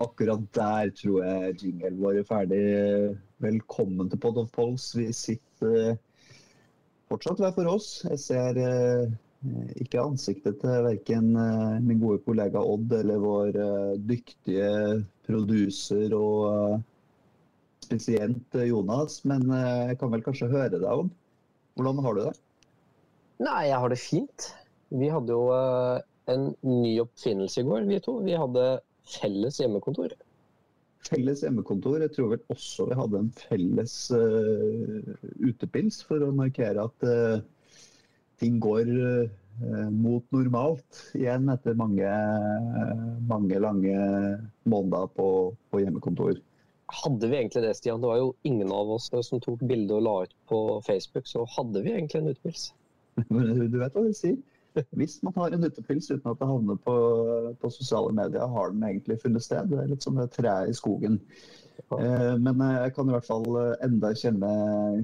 Akkurat der tror jeg Jingle vår er ferdig. Velkommen til Pod of Pols. Vi sitter fortsatt hver for oss. Jeg ser eh, ikke ansiktet til verken eh, min gode kollega Odd eller vår eh, dyktige produser og spesielt Jonas, men jeg kan vel kanskje høre deg, om. Hvordan har du det? Nei, jeg har det fint. Vi hadde jo en ny oppfinnelse i går, vi to. Vi hadde felles hjemmekontor. Felles hjemmekontor. Jeg tror vel også vi hadde en felles uh, utepils for å markere at uh, ting går uh, mot normalt igjen etter mange, mange lange måneder på, på, hjemmekontor. Hadde vi egentlig det, Stian? Det var jo ingen av oss som tok bilde og la ut på Facebook, så hadde vi egentlig en utepils. du vet hva de sier? Hvis man har en utepils uten at det havner på, på, sosiale medier, har den egentlig funnet sted. Det er litt som det treet i skogen. Eh, men jeg kan i hvert fall enda kjenne,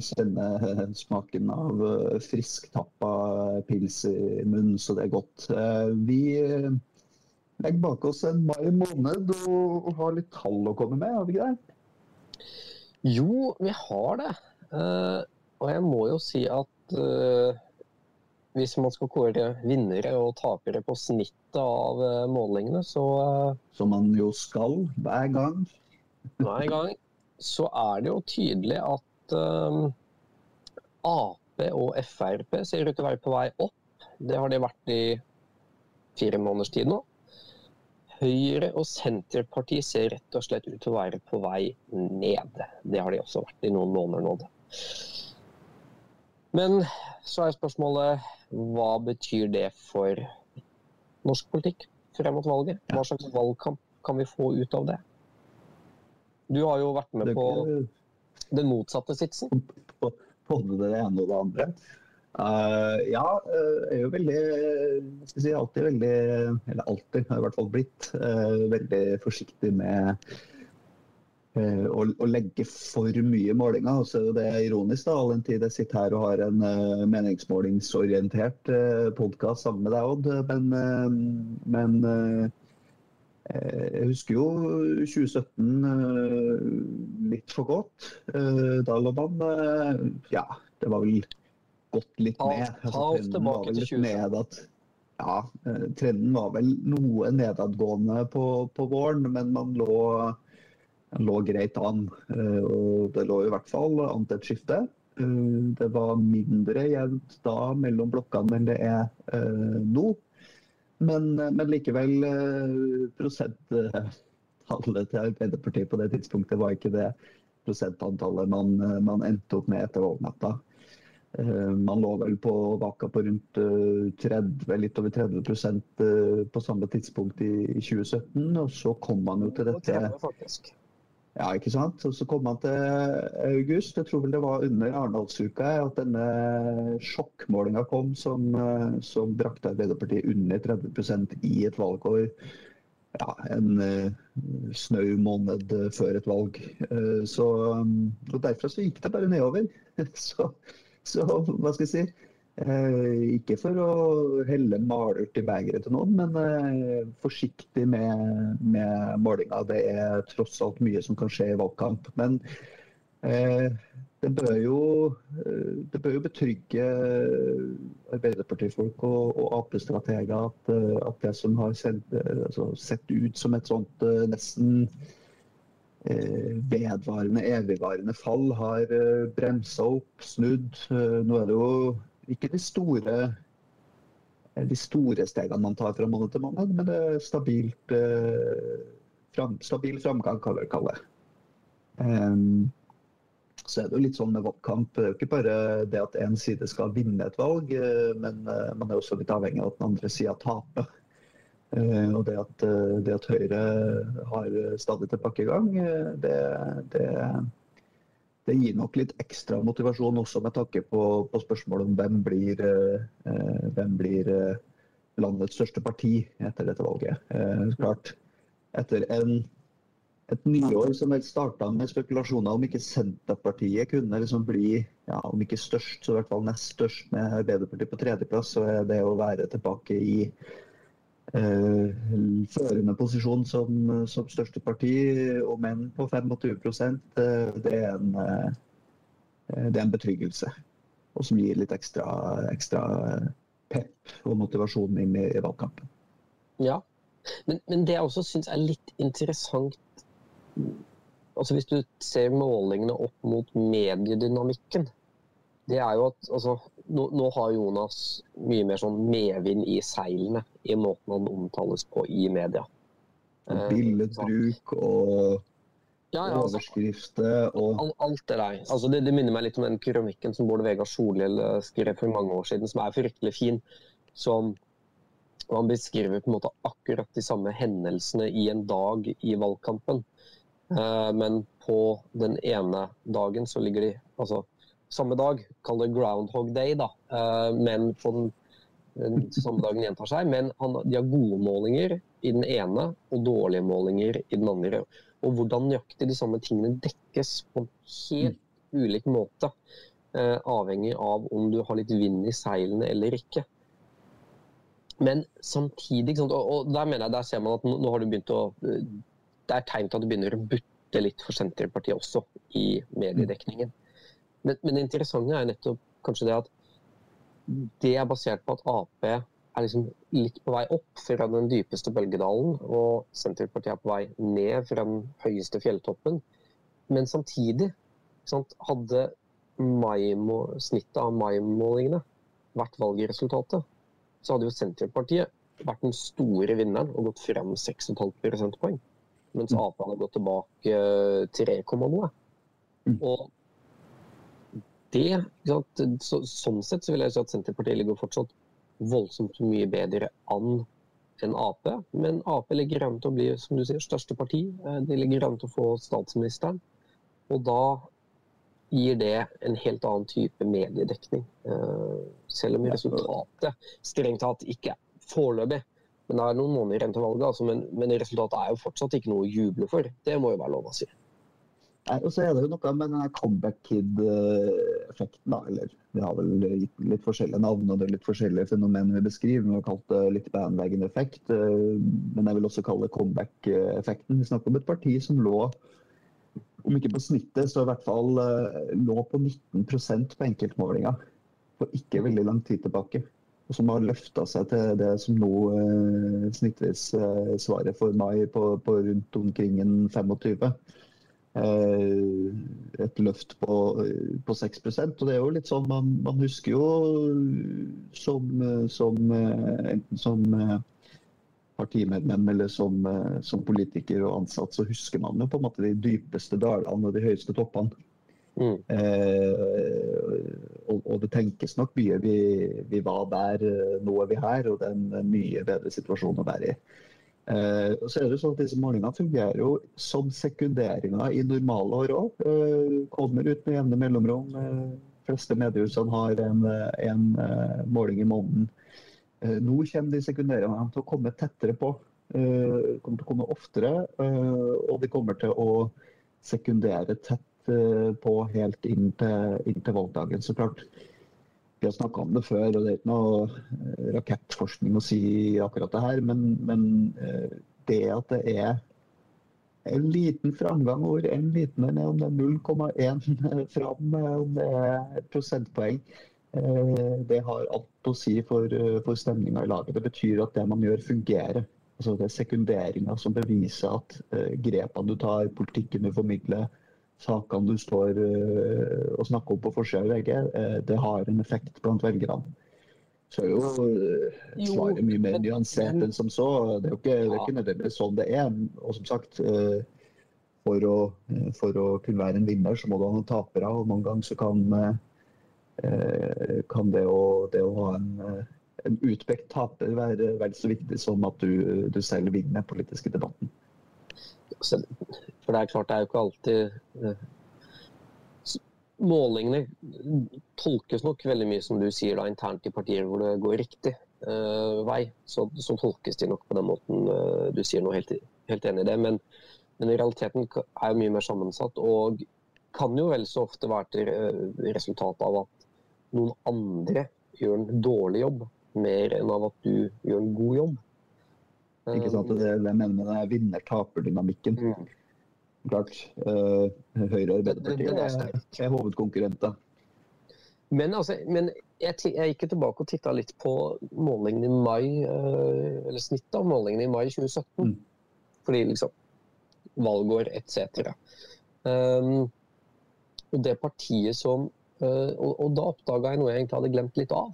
kjenne smaken av frisktappa pils i munnen, så det er godt. Eh, vi legger bak oss en mai måned og, har litt tall å komme med, har vi ikke det? Jo, vi har det. Eh, og jeg må jo si at hvis man skal kåre vinnere og tapere på snittet av eh, målingene, så eh, Som man jo skal hver gang. hver gang. Så er det jo tydelig at um, Ap og Frp ser ut til å være på vei opp. Det har de vært i fire måneders tid nå. Høyre og Senterpartiet ser rett og slett ut til å være på vei ned. Det har de også vært i noen måneder nå. Men så er spørsmålet hva betyr det for norsk politikk frem mot valget? Hva slags valgkamp kan vi få ut av det? Du har jo vært med på den motsatte sitsen. Både det ene og det andre. Uh, ja, jeg er jo veldig skal si, alltid veldig Eller alltid, har i hvert fall blitt uh, veldig forsiktig med å, å, legge for mye målinger. Så det er ironisk, da, all den tid jeg sitter her og har en uh, meningsmålingsorientert uh, podkast sammen med deg, Odd. Men, uh, men uh, jeg husker jo 2017 litt for godt. da lå man Ja, det var vel gått litt ned. Altså, trenden var vel litt ned at, ja, trenden var vel noe nedadgående på, på våren, men man lå lå greit an. Eh, og det lå i hvert fall an til et skifte. Eh, det var mindre jevnt da mellom blokkene enn det er eh, nå. Men, men likevel, prosenttallet til Arbeiderpartiet på det tidspunktet var ikke det prosentantallet man, man endte opp med etter valgnatta. Man lå vel på vaka på rundt 30, litt over 30% på samme tidspunkt i 2017. Og så kom man jo til dette ja, ikke sant. Og så kom han til august. Jeg tror vel det var under Arendalsuka at denne sjokkmålinga kom som, som brakte Arbeiderpartiet under 30% i et valgår. Ja, en uh, snau måned før et valg. Uh, så, um, og Derfra så gikk det bare nedover. så, så hva skal jeg si Eh, ikke for å helle malurt i begeret til noen, men eh, forsiktig med, med målinga. Det er tross alt mye som kan skje i valgkamp. Men eh, det bør jo, eh, det bør jo betrygge Arbeiderpartifolk og, og Ap-strateger at, eh, at, det som har sett, altså, sett ut som et sånt nesten vedvarende, evigvarende fall, har bremsa opp, snudd. Nå er det jo ikke de store, de store stegene man tar fra måned til måned, men det er stabilt, eh, fram, stabil framgang, kan vi kalle det. Um, så er det jo litt sånn med valgkamp. Det er jo ikke bare det at én side skal vinne et valg, eh, men eh, man er også litt avhengig av at den andre sida taper. Og det at, det at Høyre har stadig tilbakegang, det, det, det gir nok litt ekstra motivasjon også med takke på, på spørsmålet om hvem blir, eh, hvem blir eh, landets største parti etter dette valget. Eh, klart, etter en, et nyår som starta med spekulasjoner om ikke Senterpartiet kunne liksom bli, ja, om ikke størst, så i hvert fall nest størst med Arbeiderpartiet på tredjeplass, så er det å være tilbake i eh, førende posisjon som, som, største parti, og menn på 25 det er en, det er en betryggelse. Og som gir litt ekstra, ekstra pep og motivasjon inn i, i valgkampen. Ja, men, men det jeg også syns er litt interessant altså Hvis du ser målingene opp mot mediedynamikken, det er jo at altså, nå, nå, har Jonas mye mer sånn medvind i seilene i måten han omtales på i media. Eh, billedbruk og ja, ja, altså, overskrifter og Alt det der. Altså, det, det, minner meg litt om den kronikken som Bård Vegar Solhjell eh, skrev for mange år siden, som er fryktelig fin. Som han beskriver på en måte akkurat de samme hendelsene i en dag i valgkampen. Eh, men på den ene dagen så ligger de Altså samme dag, kall det groundhog day, da. Eh, men på den, den samme dagen gjentar seg. Men han, de har gode målinger i den ene og dårlige målinger i den andre. Og hvordan nøyaktig de samme tingene dekkes på en helt ulik måte. Eh, avhengig av om du har litt vind i seilene eller ikke. Men samtidig, og, der mener jeg, der ser man at nå, har du begynt å det er tegn til at det begynner å butte litt for Senterpartiet også i mediedekningen. Men, men, det interessante er nettopp kanskje det at det er basert på at Ap er liksom litt på vei opp fra den dypeste bølgedalen, og Senterpartiet er på vei ned fra den høyeste fjelltoppen. Men samtidig sant, hadde snittet av mai-målingene vært valgresultatet, så hadde jo Senterpartiet vært den store vinneren og gått frem 6,5 prosentpoeng mens mm. Ap hadde gått tilbake 3, noe. Mm. Og det, så, sånn sett så vil jeg si at Senterpartiet ligger fortsatt voldsomt mye bedre an enn Ap. Men Ap ligger an til å bli som du sier, største parti. Eh, de ligger an til å få statsministeren. Og da gir det en helt annen type mediedekning. Eh, selv om resultatet strengt tatt ikke er foreløpig men det er noen måneder igjen til valget, altså, men, men, resultatet er jo fortsatt ikke noe å juble for. Det må jo være lov å si. Nei, og så er det jo noe med denne comeback kid-effekten. eller Vi har vel gitt litt forskjellige navn og det er litt forskjellige fenomener vi beskriver. Vi har kalt det litt bandwagon-effekt, eh, men jeg vil også kalle det comeback-effekten. Vi snakker om et parti som lå, om ikke på snittet, så i hvert fall eh, lå på 19% på enkeltmålinga for ikke veldig lang tid tilbake og som har løfta seg til det som nå eh, snittvis svaret for mai på, på, rundt omkring en 25. Eh, et løft på, på 6% og det er jo litt sånn man, man husker jo som, som, enten som partimedlem eller som, som, politiker og ansatt, så husker man jo på en måte de dypeste dalene og de høyeste toppene. Mm. Eh, og, og, det tenkes nok mye. Vi, vi, var der, eh, nå er vi her, og det er en mye bedre situasjon å være i. Eh, så er det sånn at Disse målingene fungerer jo som sekunderinger i normale år òg. Eh, kommer ut med jevne mellomrom. Eh, fleste mediehusene har en, en uh, måling i måneden. Uh, nå kommer de sekunderingene til å komme tettere på. Eh, kommer til å komme oftere, og de kommer til å sekundere tett Eh, på helt inn til, inn til valgdagen. Så klart, vi har snakka om det før, og det er ikke noe eh, rakettforskning å si akkurat det her. Men, men eh, det at det er en liten framgang, hvor en liten en er om det er 0,1 fram, om det er prosentpoeng, det har alt å si for, for stemninga i laget. Det betyr at det man gjør, fungerer. Altså det er sekunderinga som beviser at grepene du tar, politikken du formidler, sakene du står uh, og snakker om på forsida av VG, uh, det har en effekt blant velgerne. Så er jo uh, svaret mye mer nyansert enn som så. Det er jo ikke, det er ikke nødvendigvis sånn det er. Og som sagt, for å, for, å, kunne være en vinner, så må du ha noen tapere. Og noen ganger så kan, kan det, å, det, å, ha en, en utpekt taper være vel så viktig som at du, du selv vinner den politiske debatten. For det er klart, det er jo ikke alltid uh, Målingene tolkes nok veldig mye, som du sier, da, internt i partier hvor det går riktig uh, vei. Så, så, tolkes de nok på den måten uh, du sier nå, helt, helt enig i det. Men, men realiteten er jo mye mer sammensatt. og kan jo vel så ofte være til resultat av at noen andre gjør en dårlig jobb, mer enn av at du gjør en god jobb. Ikke sant? Det, det jeg mener med vinner-taper-dynamikken. Mm. Klart, uh, Høyre og Det- det- det er Arbeiderpartiet er, er hovedkonkurrenter. Men, altså, men jeg, jeg gikk tilbake og titta litt på målingene i mai, eh, eller snittet av målingene i mai 2017. Mm. Fordi liksom Valgår etc. Um, og det partiet som uh, og, og da oppdaga jeg noe jeg egentlig hadde glemt litt av.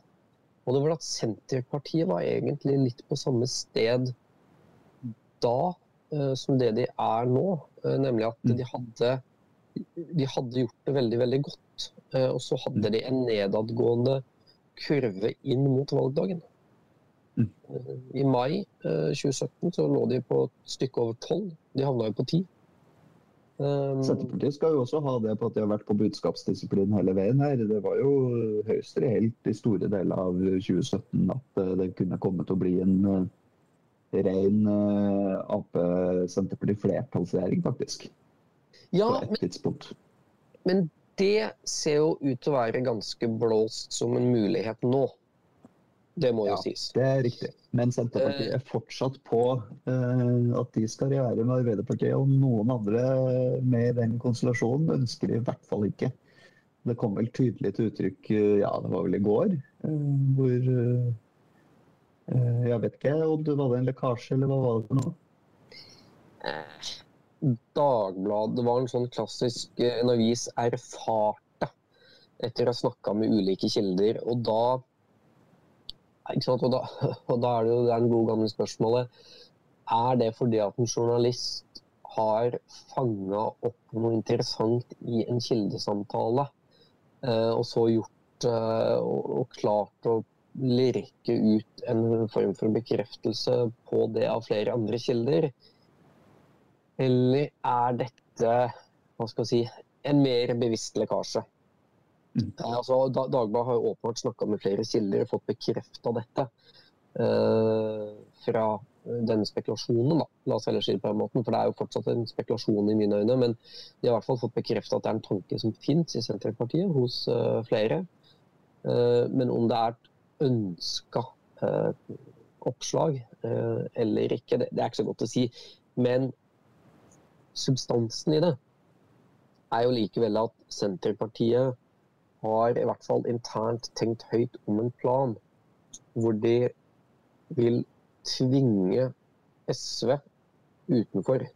Og det var at Senterpartiet var egentlig litt på samme sted da som det de er nå. eh, nemlig at Mm. de hadde, de hadde gjort det veldig, veldig godt. Eh, og så hadde de en nedadgående kurve inn mot valgdagen. Mm. Eh, I mai eh, 2017 så lå de på et stykke over 12. De havna jo på 10. Um, Senterpartiet skal jo også ha det på at de har vært på budskapsdisiplin hele veien her. Det var jo høyst reelt i store deler av 2017 at eh, det kunne komme til å bli en eh, ren uh, Ap-Senterparti-flertallsregjering, faktisk. ja, På men, et tidspunkt. men det ser jo ut til å være ganske blåst som en mulighet nå. Det må jo Ja. sies. Det er riktig. Men Senterpartiet Eh. er fortsatt på uh, at de skal regjere med Arbeiderpartiet. Og noen andre med i den konstellasjonen ønsker de i hvert fall ikke. Det kom vel tydelig til uttrykk eh, ja, det var vel i går, uh, hvor eh, eh, Jeg vet ikke det var en lekkasje, eller hva var det for noe? Dagbladet var en sånn klassisk eh, en avis erfarte etter å ha snakka med ulike kilder. Og da? Og da, og da er det jo det er en god gamle spørsmålet Er det fordi at en journalist har fanga opp noe interessant i en kildesamtale, eh, og så gjort eh, og, og klart å lirke ut en form for bekreftelse på det av flere andre kilder? Eller er dette hva skal jeg si, en mer bevisst lekkasje? Mm. Eh, Altså, Dagbladet har jo åpenbart snakka med flere kilder og fått bekrefta dette. eh, fra denne spekulasjonen, da. La oss heller si det på den måten. For det er jo fortsatt en spekulasjon i mine øyne. Men de har i hvert fall fått bekrefta at det er en tanke som fins i Senterpartiet hos eh, flere. Eh, men om det er ønska eh, oppslag eh, eller ikke, det, er ikke så godt å si. Men substansen i det er jo likevel at Senterpartiet har i hvert fall internt tenkt høyt om en plan hvor de vil tvinge SV utenfor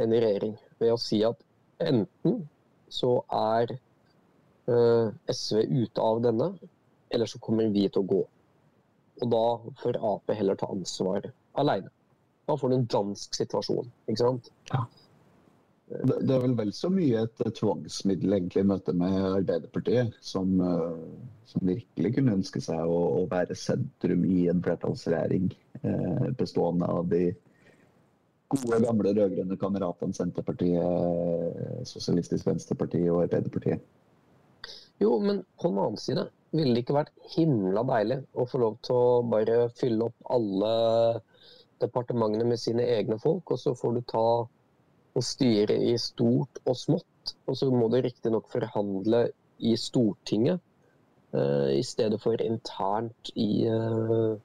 en regjering ved å si at enten så er eh, SV ute av denne, eller så kommer vi til å gå. Og da får Ap heller ta ansvar alene. Da får du en dansk situasjon, ikke sant? Det, det er vel vel så mye et eh, tvangsmiddel egentlig i møte med Arbeiderpartiet, som, eh, som virkelig kunne ønske seg å, å være sentrum i en flertallsregjering eh, bestående av de gode, gamle rød-grønne kameratene Senterpartiet, Sosialistisk Venstreparti og Arbeiderpartiet. Jo, men på den annen side ville det ikke vært himla deilig å få lov til å bare fylle opp alle departementene med sine egne folk, og så får du ta og styre i stort og smått. Og så må du riktignok forhandle i Stortinget uh, i stedet for internt i uh,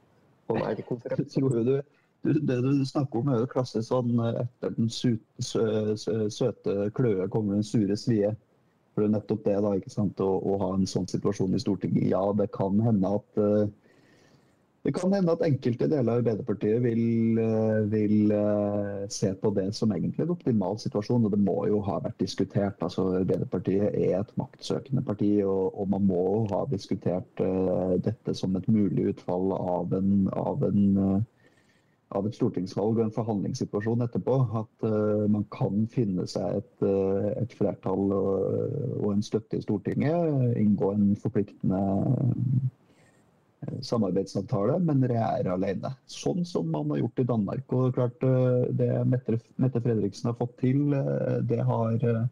på en R-konferanse. Tror du, du, det du snakker om er jo klassisk sånn eh, etter den søte kløe kommer den sure svie. For det er nettopp det, da, ikke sant, å, å ha en sånn situasjon i Stortinget. Ja, det kan hende at uh, det kan hende at enkelte deler av Arbeiderpartiet vil, eh, vil eh, se på det som egentlig en optimal situasjon, og det må jo ha vært diskutert. Altså, Arbeiderpartiet er et maktsøkende parti, og, og man må ha diskutert uh, dette som et mulig utfall av, en, av, en, av et stortingsvalg og en forhandlingssituasjon etterpå. At uh, man kan finne seg et, uh, et flertall og, og en støtte i Stortinget, inngå en forpliktende samarbeidsavtale, men regjere alene. Sånn som man har gjort i Danmark. Og klart uh, Det Mette, Mette Fredriksen har fått til, eh, det har, eh,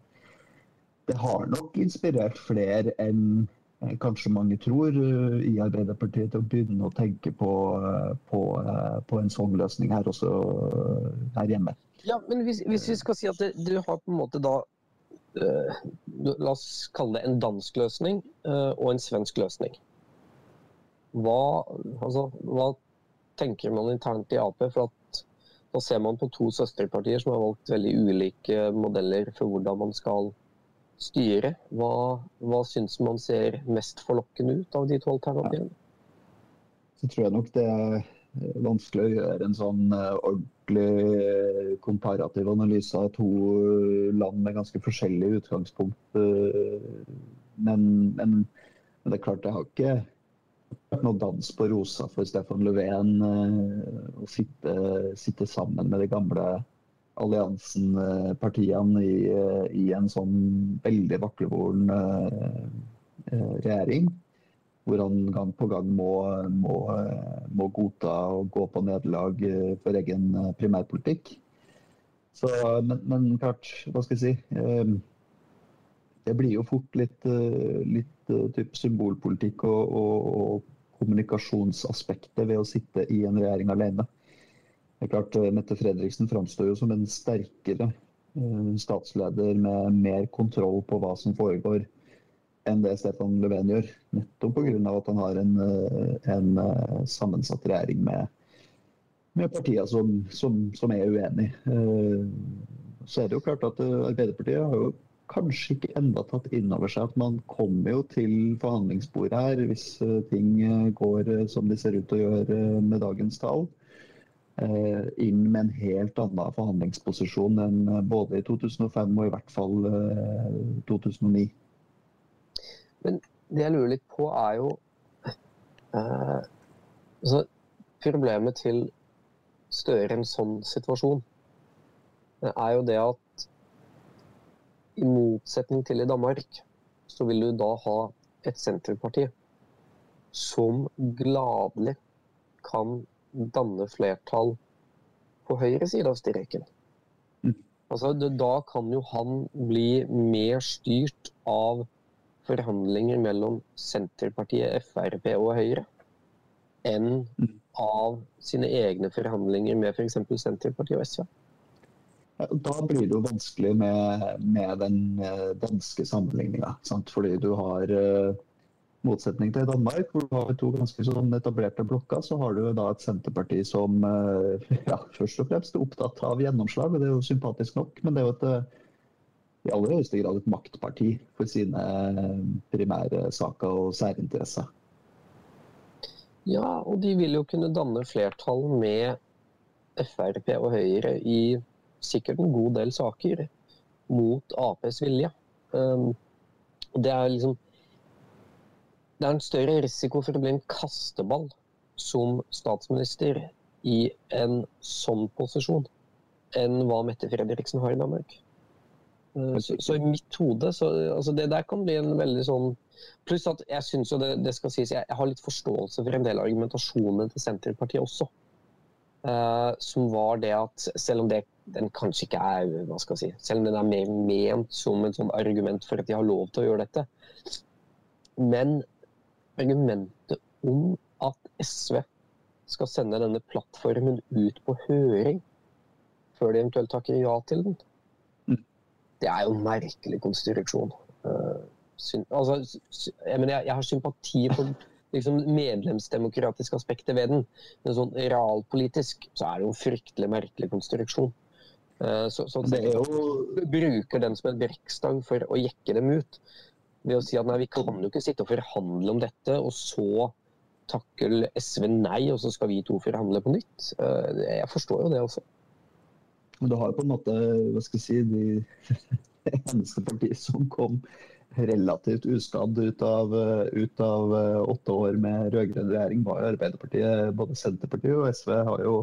det har nok inspirert flere enn eh, kanskje mange tror eh, i Arbeiderpartiet til å begynne å tenke på, eh, på, eh, på en sånn løsning her også eh, her hjemme. Ja, men hvis, hvis vi skal si at du har på en måte da eh, La oss kalle det en dansk løsning eh, og en svensk løsning. Hva, altså, hva tenker man internt i Ap? For at Da ser man på to søsterpartier som har valgt veldig ulike modeller for hvordan man skal styre. Hva, hva syns man ser mest forlokkende ut av de to alternativene? Så tror jeg nok det er vanskelig å gjøre en sånn eh, ordentlig eh, komparativ analyse av to land med ganske forskjellig utgangspunkt. Eh, men, men, men det er klart, det har ikke noe dans på rosa for Stefan Löfven å sitte, sitte sammen med de gamle alliansen-partiene i, i, en sånn veldig vaklevoren regjering hvor han gang på gang må, må, må godta å gå på nederlag eh, for egen eh, primærpolitikk. Så, men, men, klart, hva skal jeg si eh, Det blir jo fort litt, litt symbolpolitikk og, og, og, kommunikasjonsaspektet ved å sitte i en regjering alene. Det er klart, Mette Fredriksen framstår jo som en sterkere statsleder med mer kontroll på hva som foregår enn det Stefan Löfven gjør. Nettopp pga. at han har en, eh, en, eh, sammensatt regjering med, med partier som, som, som er uenig. Eh, så er det jo klart at Arbeiderpartiet har jo kanskje ikke enda tatt inn over seg at man kommer jo til forhandlingsbordet her hvis ting går som de ser ut til å gjøre med dagens tall. Inn med en helt annen forhandlingsposisjon enn både i 2005 og i hvert fall 2009. Men det jeg lurer litt på, er jo eh, altså, Problemet til Støre i en sånn situasjon er jo det at i motsetning til i Danmark, så vil du da ha et senterparti som gladelig kan danne flertall på høyre side av streken. Mm. Altså, da kan jo han bli mer styrt av forhandlinger mellom Senterpartiet, Frp og Høyre enn mm. av sine egne forhandlinger med f.eks. Senterpartiet og SV. Da blir det jo vanskelig med, med den eh, danske sammenligninga. Fordi du har uh, motsetning til Danmark, hvor du har to ganske sånn etablerte blokker, så har du da et Senterparti som uh, ja, først og fremst er opptatt av gjennomslag. og Det er jo sympatisk nok, men det er jo et i aller høyeste grad et maktparti for sine primære saker og særinteresser. Ja, og de vil jo kunne danne flertall med Frp og Høyre i sikkert en god del saker mot Aps vilje. Um, det er liksom Det er en større risiko for å bli en kasteball som statsminister i en sånn posisjon enn hva Mette Fredriksen har i Danmark. Eh, så, så, i mitt hode så altså Det der kan bli en veldig sånn Pluss at jeg syns jo det, det, skal sies, jeg, har litt forståelse for en del av argumentasjonene til Senterpartiet også. Uh, som var det at selv om det, den kanskje ikke er hva skal jeg si, Selv om den er mer ment som et sånn argument for at de har lov til å gjøre dette. Men argumentet om at SV skal sende denne plattformen ut på høring før de eventuelt takker ja til den, det er jo en merkelig konstruksjon. Uh, altså, jeg, mener, jeg, har sympati for liksom, medlemsdemokratiske aspekter ved den, men sånn realpolitisk så er det jo en fryktelig merkelig konstruksjon. Så, så, så det er jo... bruker den som en brekkstang for å jekke dem ut. Ved å si at nei, vi kan jo ikke sitte og forhandle om dette, og så takkel SV nei, og så skal vi to forhandle på nytt. Uh, jeg forstår jo det også. Men du har jo på en måte hva skal jeg si, de eneste partiet som kom relativt uskadd ut av, ut av åtte år med rød-grønn regjering, var jo Arbeiderpartiet. Både Senterpartiet og SV har jo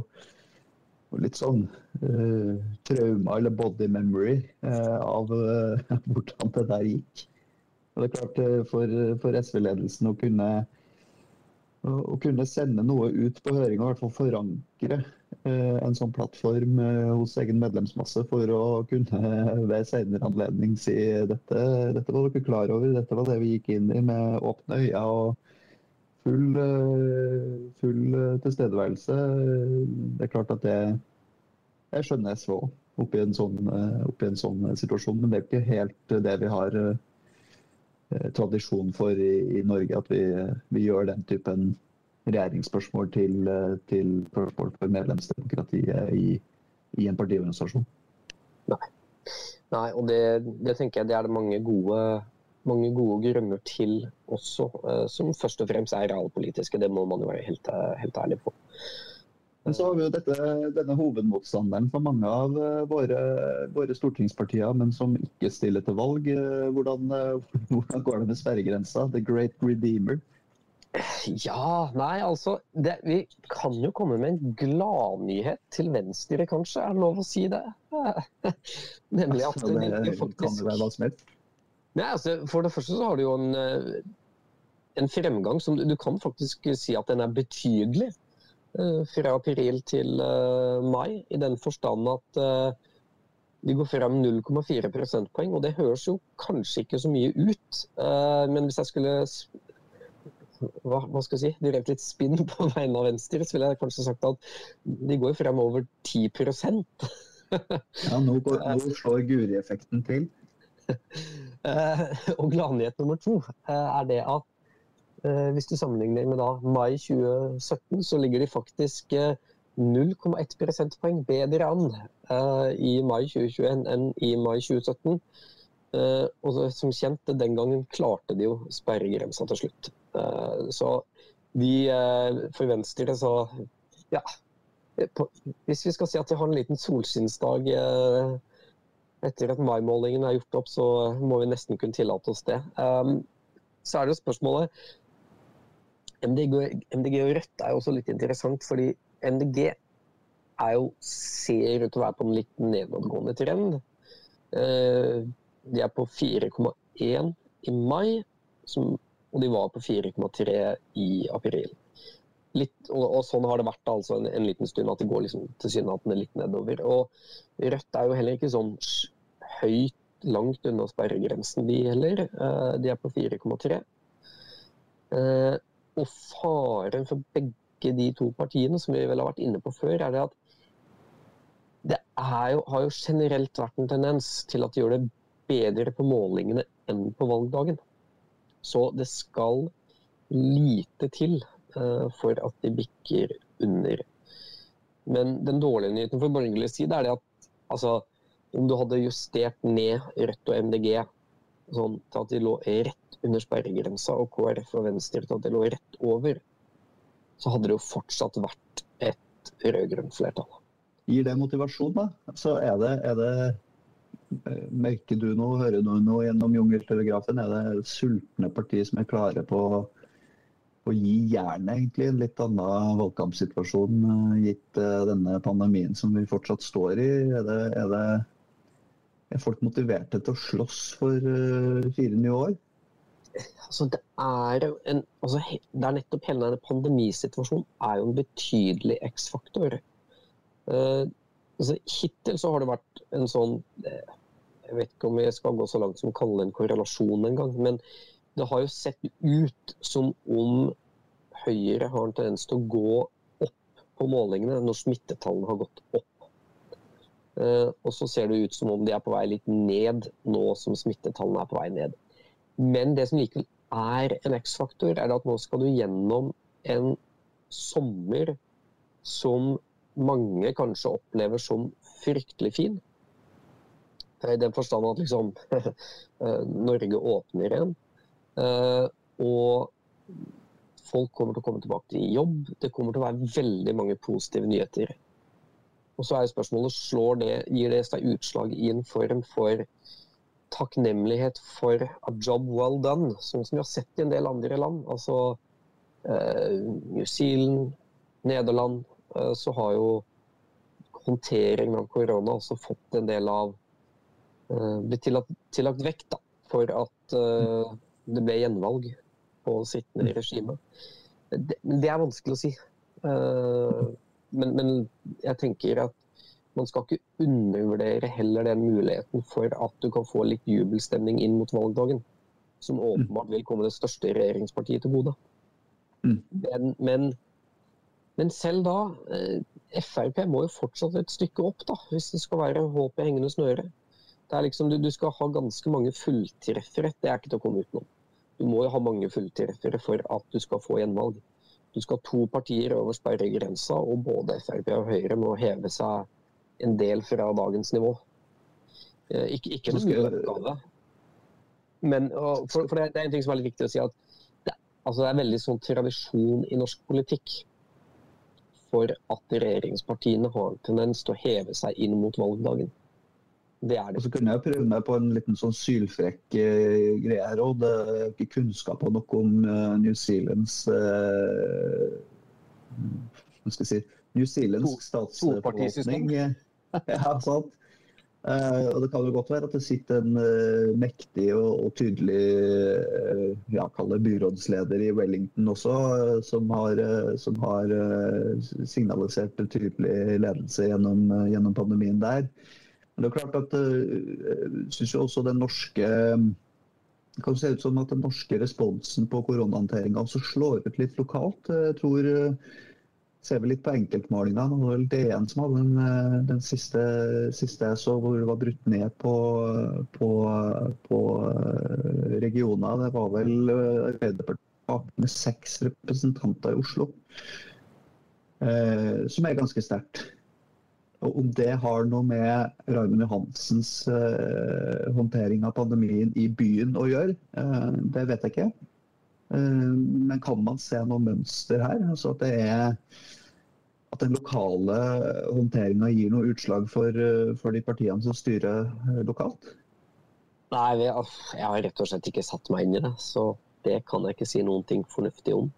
litt sånn uh, trauma eller body memory uh, av uh, hvordan det der gikk. Det er klart For, for SV-ledelsen å å kunne sende noe ut på høring og i hvert fall forankre Eh, en sånn plattform eh, hos egen medlemsmasse for å kunne ved senere anledning si dette, dette var dere klar over, dette var det vi gikk inn i med åpne øyne og full, eh, full tilstedeværelse. Det er klart at det Jeg skjønner SV òg oppi, sånn, oppi en sånn situasjon, men det er ikke helt det vi har tradisjon for i, i Norge, at vi, vi gjør den typen regjeringsspørsmål til, eh, til spørsmål for medlemsdemokratiet i, i en partiorganisasjon. Nei. Nei og det, det, tenker jeg det er det mange gode, mange gode grunner til også, eh, som først og fremst er realpolitiske. Det må man jo være helt, helt ærlig på. Men så har vi jo dette, denne hovedmotstanderen for mange av eh, våre, våre, stortingspartier, men som ikke stiller til valg. Eh, hvordan, hvordan går det med sperregrensa? The Great Redeemer? Ja, nei altså det, Vi kan jo komme med en gladnyhet til Venstre, kanskje. Er det lov å si det? Nemlig at det, det faktisk Kan det være hva som helst? Nei, altså, For det første så har du jo en, eh, en fremgang som du kan faktisk si at den er betydelig. Eh, fra april til eh, mai, i den forstand at de går frem 0,4 prosentpoeng. Og det høres jo kanskje ikke så mye ut, men hvis jeg skulle hva, hva, skal jeg si, drevet litt spinn på vegne av Venstre, så ville jeg kanskje sagt at de går frem over 10% Ja, nå, går, nå slår Guri-effekten til. Eh, og gladnyhet nummer to eh, er det at eh, hvis du sammenligner med da mai 2017, så ligger de faktisk 0,1 prosentpoeng bedre an i mai 2021 enn i mai 2017. Og som kjent, den gangen klarte de jo sperregrensa til slutt. Eh, så eh, for Venstre så ja. Hvis vi skal si at vi har en liten solskinnsdag eh, etter at maimålingen er gjort opp, så må vi nesten kunne tillate oss det. Så er det jo spørsmålet MDG, MDG og Rødt er jo også litt interessant, fordi MDG er jo, ser ut til å være på en litt nedadgående trend. De er på 4,1 i mai, som og de var på 4,3 i april. Litt, og, og, sånn har det vært altså en, en liten stund, at det går liksom tilsynelatende litt nedover. Og Rødt er jo heller ikke sånn høyt langt unna sperregrensen, de heller. Uh, de er på 4,3. Og faren for begge de to partiene, som vi vel har vært inne på før, er det at det jo, har jo generelt vært en tendens til at de gjør det bedre på målingene enn på valgdagen. Så det skal lite til uh, for at de bikker under. Men den dårlige nyheten for borgerlig side er det at altså, om du hadde justert ned Rødt og MDG sånn til at de lå rett under sperregrensa, og KrF og Venstre til at de lå rett over, så hadde det jo fortsatt vært et rød-grønt flertall. Gir det motivasjon, da? Så er det, er det Merker du noe, hører du noe gjennom Jungeltelegrafen? Er det sultne partier som er klare på å gi jernet, egentlig? En litt annen valgkampsituasjon eh, gitt eh, denne pandemien som vi fortsatt står i? Er, det, er, det, er folk motiverte til å slåss for eh, fire nye år? Altså, det, er en, altså, det er nettopp hele denne pandemisituasjonen er jo en betydelig X-faktor. Uh, altså, hittil så har det vært en sånn jeg vet ikke om jeg skal gå så langt som å kalle det en korrelasjon engang. Men det har jo sett ut som om Høyre har en tendens til å gå opp på målingene når smittetallene har gått opp. Eh, og så ser det ut som om de er på vei litt ned nå som smittetallene er på vei ned. Men det som likevel er en X-faktor, er at nå skal du gjennom en sommer som mange kanskje opplever som fryktelig fin. I den forstand at liksom eh, Norge åpner igjen. Eh, og folk kommer til å komme tilbake til jobb. Det kommer til å være veldig mange positive nyheter. Og så er spørsmålet slår det, gir det seg utslag i en form for takknemlighet for a job well done, sånn som vi har sett i en del andre land. Altså eh, New Zealand, Nederland, eh, så har jo håndteringen av korona også fått en del av Eh, blitt tillagt, tillagt vekt da, for at eh, det ble gjenvalg på sittende regime. Det, det, er vanskelig å si. Uh, men, men, jeg tenker at man skal ikke undervurdere heller den muligheten for at du kan få litt jubelstemning inn mot valgdagen. Som åpenbart vil komme det største regjeringspartiet til gode. Mm. Men, men, men, selv da, Frp må jo fortsatt et stykke opp, da, hvis det skal være håp i hengende snøre. Det er liksom, du, du, skal ha ganske mange fulltreffere. Det er ikke til å komme utenom. Du må jo ha mange fulltreffere for at du skal få gjenvalg. Du skal ha to partier over sperregrensa, og både Frp og Høyre må heve seg en del fra dagens nivå. Eh, ikke, ikke en mulig oppgave. Men, for, for det, er en ting som er litt viktig å si, at det, altså det er veldig sånn tradisjon i norsk politikk for at regjeringspartiene har en tendens til å heve seg inn mot valgdagen. Det det. Og så kunne jeg prøve meg på en liten sånn sylfrekk uh, greie her òg. Ikke kunnskap nok om uh, New Zealands uh, Hva skal jeg si New Zealands statsforvaltning. ja, sant. Uh, og Det kan jo godt være at det sitter en mektig og, og tydelig ja, byrådsleder i Wellington også, som har, som har signalisert betydelig ledelse gjennom, gjennom, pandemien der. Men det er klart at jeg synes jo også den norske det kan se ut som at den norske responsen på koronahåndteringa også slår ut litt lokalt. Jeg tror ser vi litt på enkeltmålinga. Det var vel DN som hadde den, eh, den siste, siste, jeg så, hvor det var brutt ned på, på, på eh, regioner. Det var vel eh, Arbeiderpartiet med seks representanter i Oslo. Eh, som er ganske sterkt. Og Om det har noe med Raymond Johansens eh, håndtering av pandemien i byen å gjøre, eh, det vet jeg ikke. Eh, men kan man se noe mønster her? Altså at, er, at den lokale håndteringa gir noe utslag for, for, de partiene som styrer lokalt? Nei, jeg har rett og slett ikke satt meg inn i det. Så det kan jeg ikke si noen ting fornuftig om.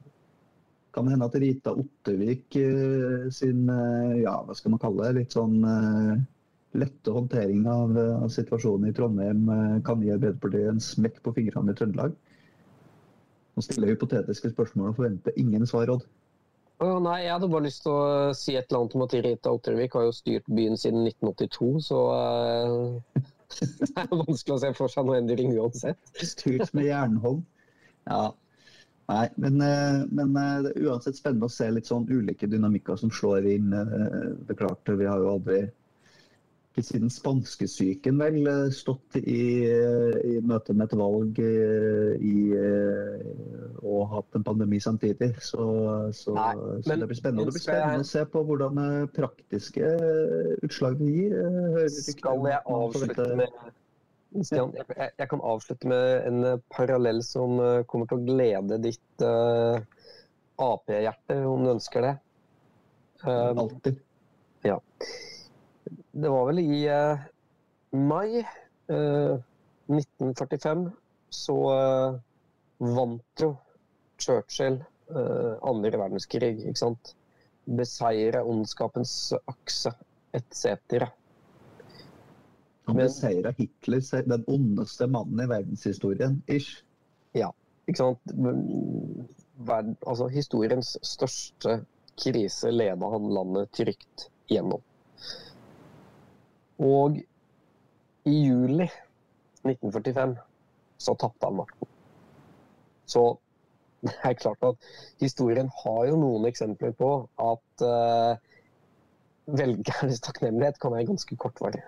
Kan det hende at Rita Ottervik sin ja, hva skal man kalle det, litt sånn lette håndtering av, av situasjonen i Trondheim kan gi Arbeiderpartiet en smekk på fingrene i Trøndelag? Nå stiller jeg hypotetiske spørsmål og forventer ingen svar, Odd. Oh, nei, Jeg hadde bare lyst til å si et eller annet om at Rita Ottervik har jo styrt byen siden 1982, så uh, det er vanskelig å se for seg noe endring uansett. Styrt med jernhånd. Ja. Nei, men, eh, men, eh, det er uansett spennende å se litt sånn ulike dynamikker som slår inn. Det er klart, Vi har jo aldri ikke siden spanskesyken vel eh, stått i, eh, i møte med et valg eh, i, og hatt en pandemi samtidig. Så, så, Nei, men, så det blir spennende. Det blir spennende å se på hvordan praktiske utslag det gir. Skal jeg avslutte med Stian, jeg, jeg, kan avslutte med en parallell som kommer til å glede ditt uh, Ap-hjerte, om du ønsker det. Um, Alltid. Ja det var vel i uh, mai uh, 1945 så eh, vant jo Churchill eh, andre verdenskrig, ikke sant. Beseire ondskapens akse etc. Han av Hitler, den ondeste mannen i verdenshistorien, ish. Ja, ikke sant. Verden, altså, historiens største krise leda han landet trygt gjennom. Og i juli 1945 så tapte han makten. Så det er klart at historien har jo noen eksempler på at uh, velgernes takknemlighet kan være ganske kortvarig.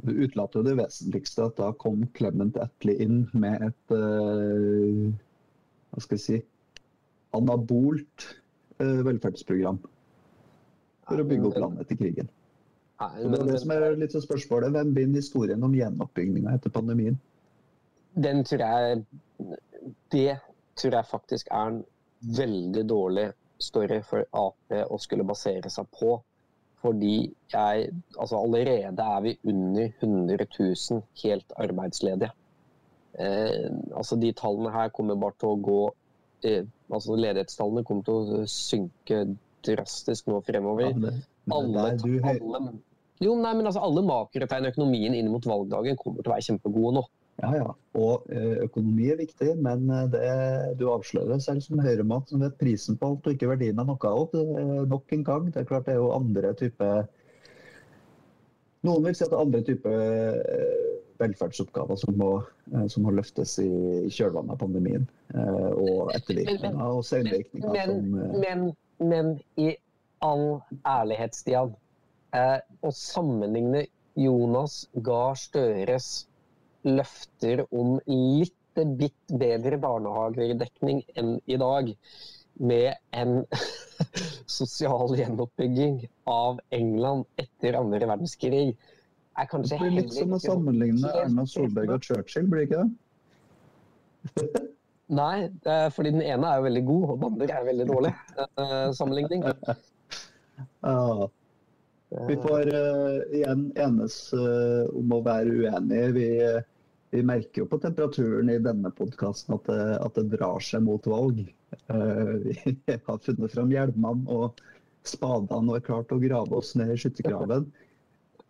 Du utelater jo det vesentligste, at da kom Clement Attlee inn med et uh, hva skal jeg si anabolt uh, velferdsprogram for å bygge opp landet etter krigen. Så det er det som er litt så spørsmålet. Hvem binder historien om gjenoppbygninga etter pandemien? Den tror jeg Det tror jeg faktisk er en veldig dårlig story for Ap å skulle basere seg på. Fordi jeg Altså allerede er vi under 100 000 helt arbeidsledige. Eh, altså de tallene her kommer bare til å gå eh, Altså ledighetstallene kommer til å synke drastisk nå fremover. Ja, det, alle, alle, jo, nei, men altså Alle makrotegn i økonomien inn mot valgdagen kommer til å være kjempegode nå. Ja, ja. Og eh, økonomi er viktig, men eh, det, du avslører selv som høyremann som vet prisen på alt og ikke verdien av noe av. Nok en gang. Det er klart det er jo andre typer Noen vil si at det er andre typer eh, velferdsoppgaver som må, som må løftes i, i kjølvannet av pandemien. Og ettervirkninger og senvirkninger. Men, som, men, men i all ærlighet, Stian eh, å sammenligne Jonas Gahr Støres løfter om litt bitt bedre barnehagedekning enn i dag med en sosial gjenoppbygging av England etter andre verdenskrig er Det blir litt som å sammenligne Erna Solberg og Churchill, blir det ikke det? Nei, eh, fordi den ene er jo veldig god, og den andre er veldig dårlig. eh, sammenligning. Ja. Vi får uh, igjen enes uh, om å være uenige. Vi, vi merker jo på temperaturen i denne podkasten at, at det drar seg mot valg. Uh, vi har funnet fram hjelmene og spadene og er klart å grave oss ned i skyttergraven.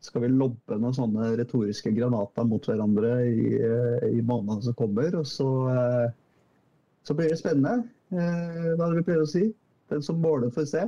Skal vi lobbe noen sånne retoriske granater mot hverandre i, i månedene som kommer. Og så, så blir det spennende. Hva er det vi pleier å si? Den som måler, får se.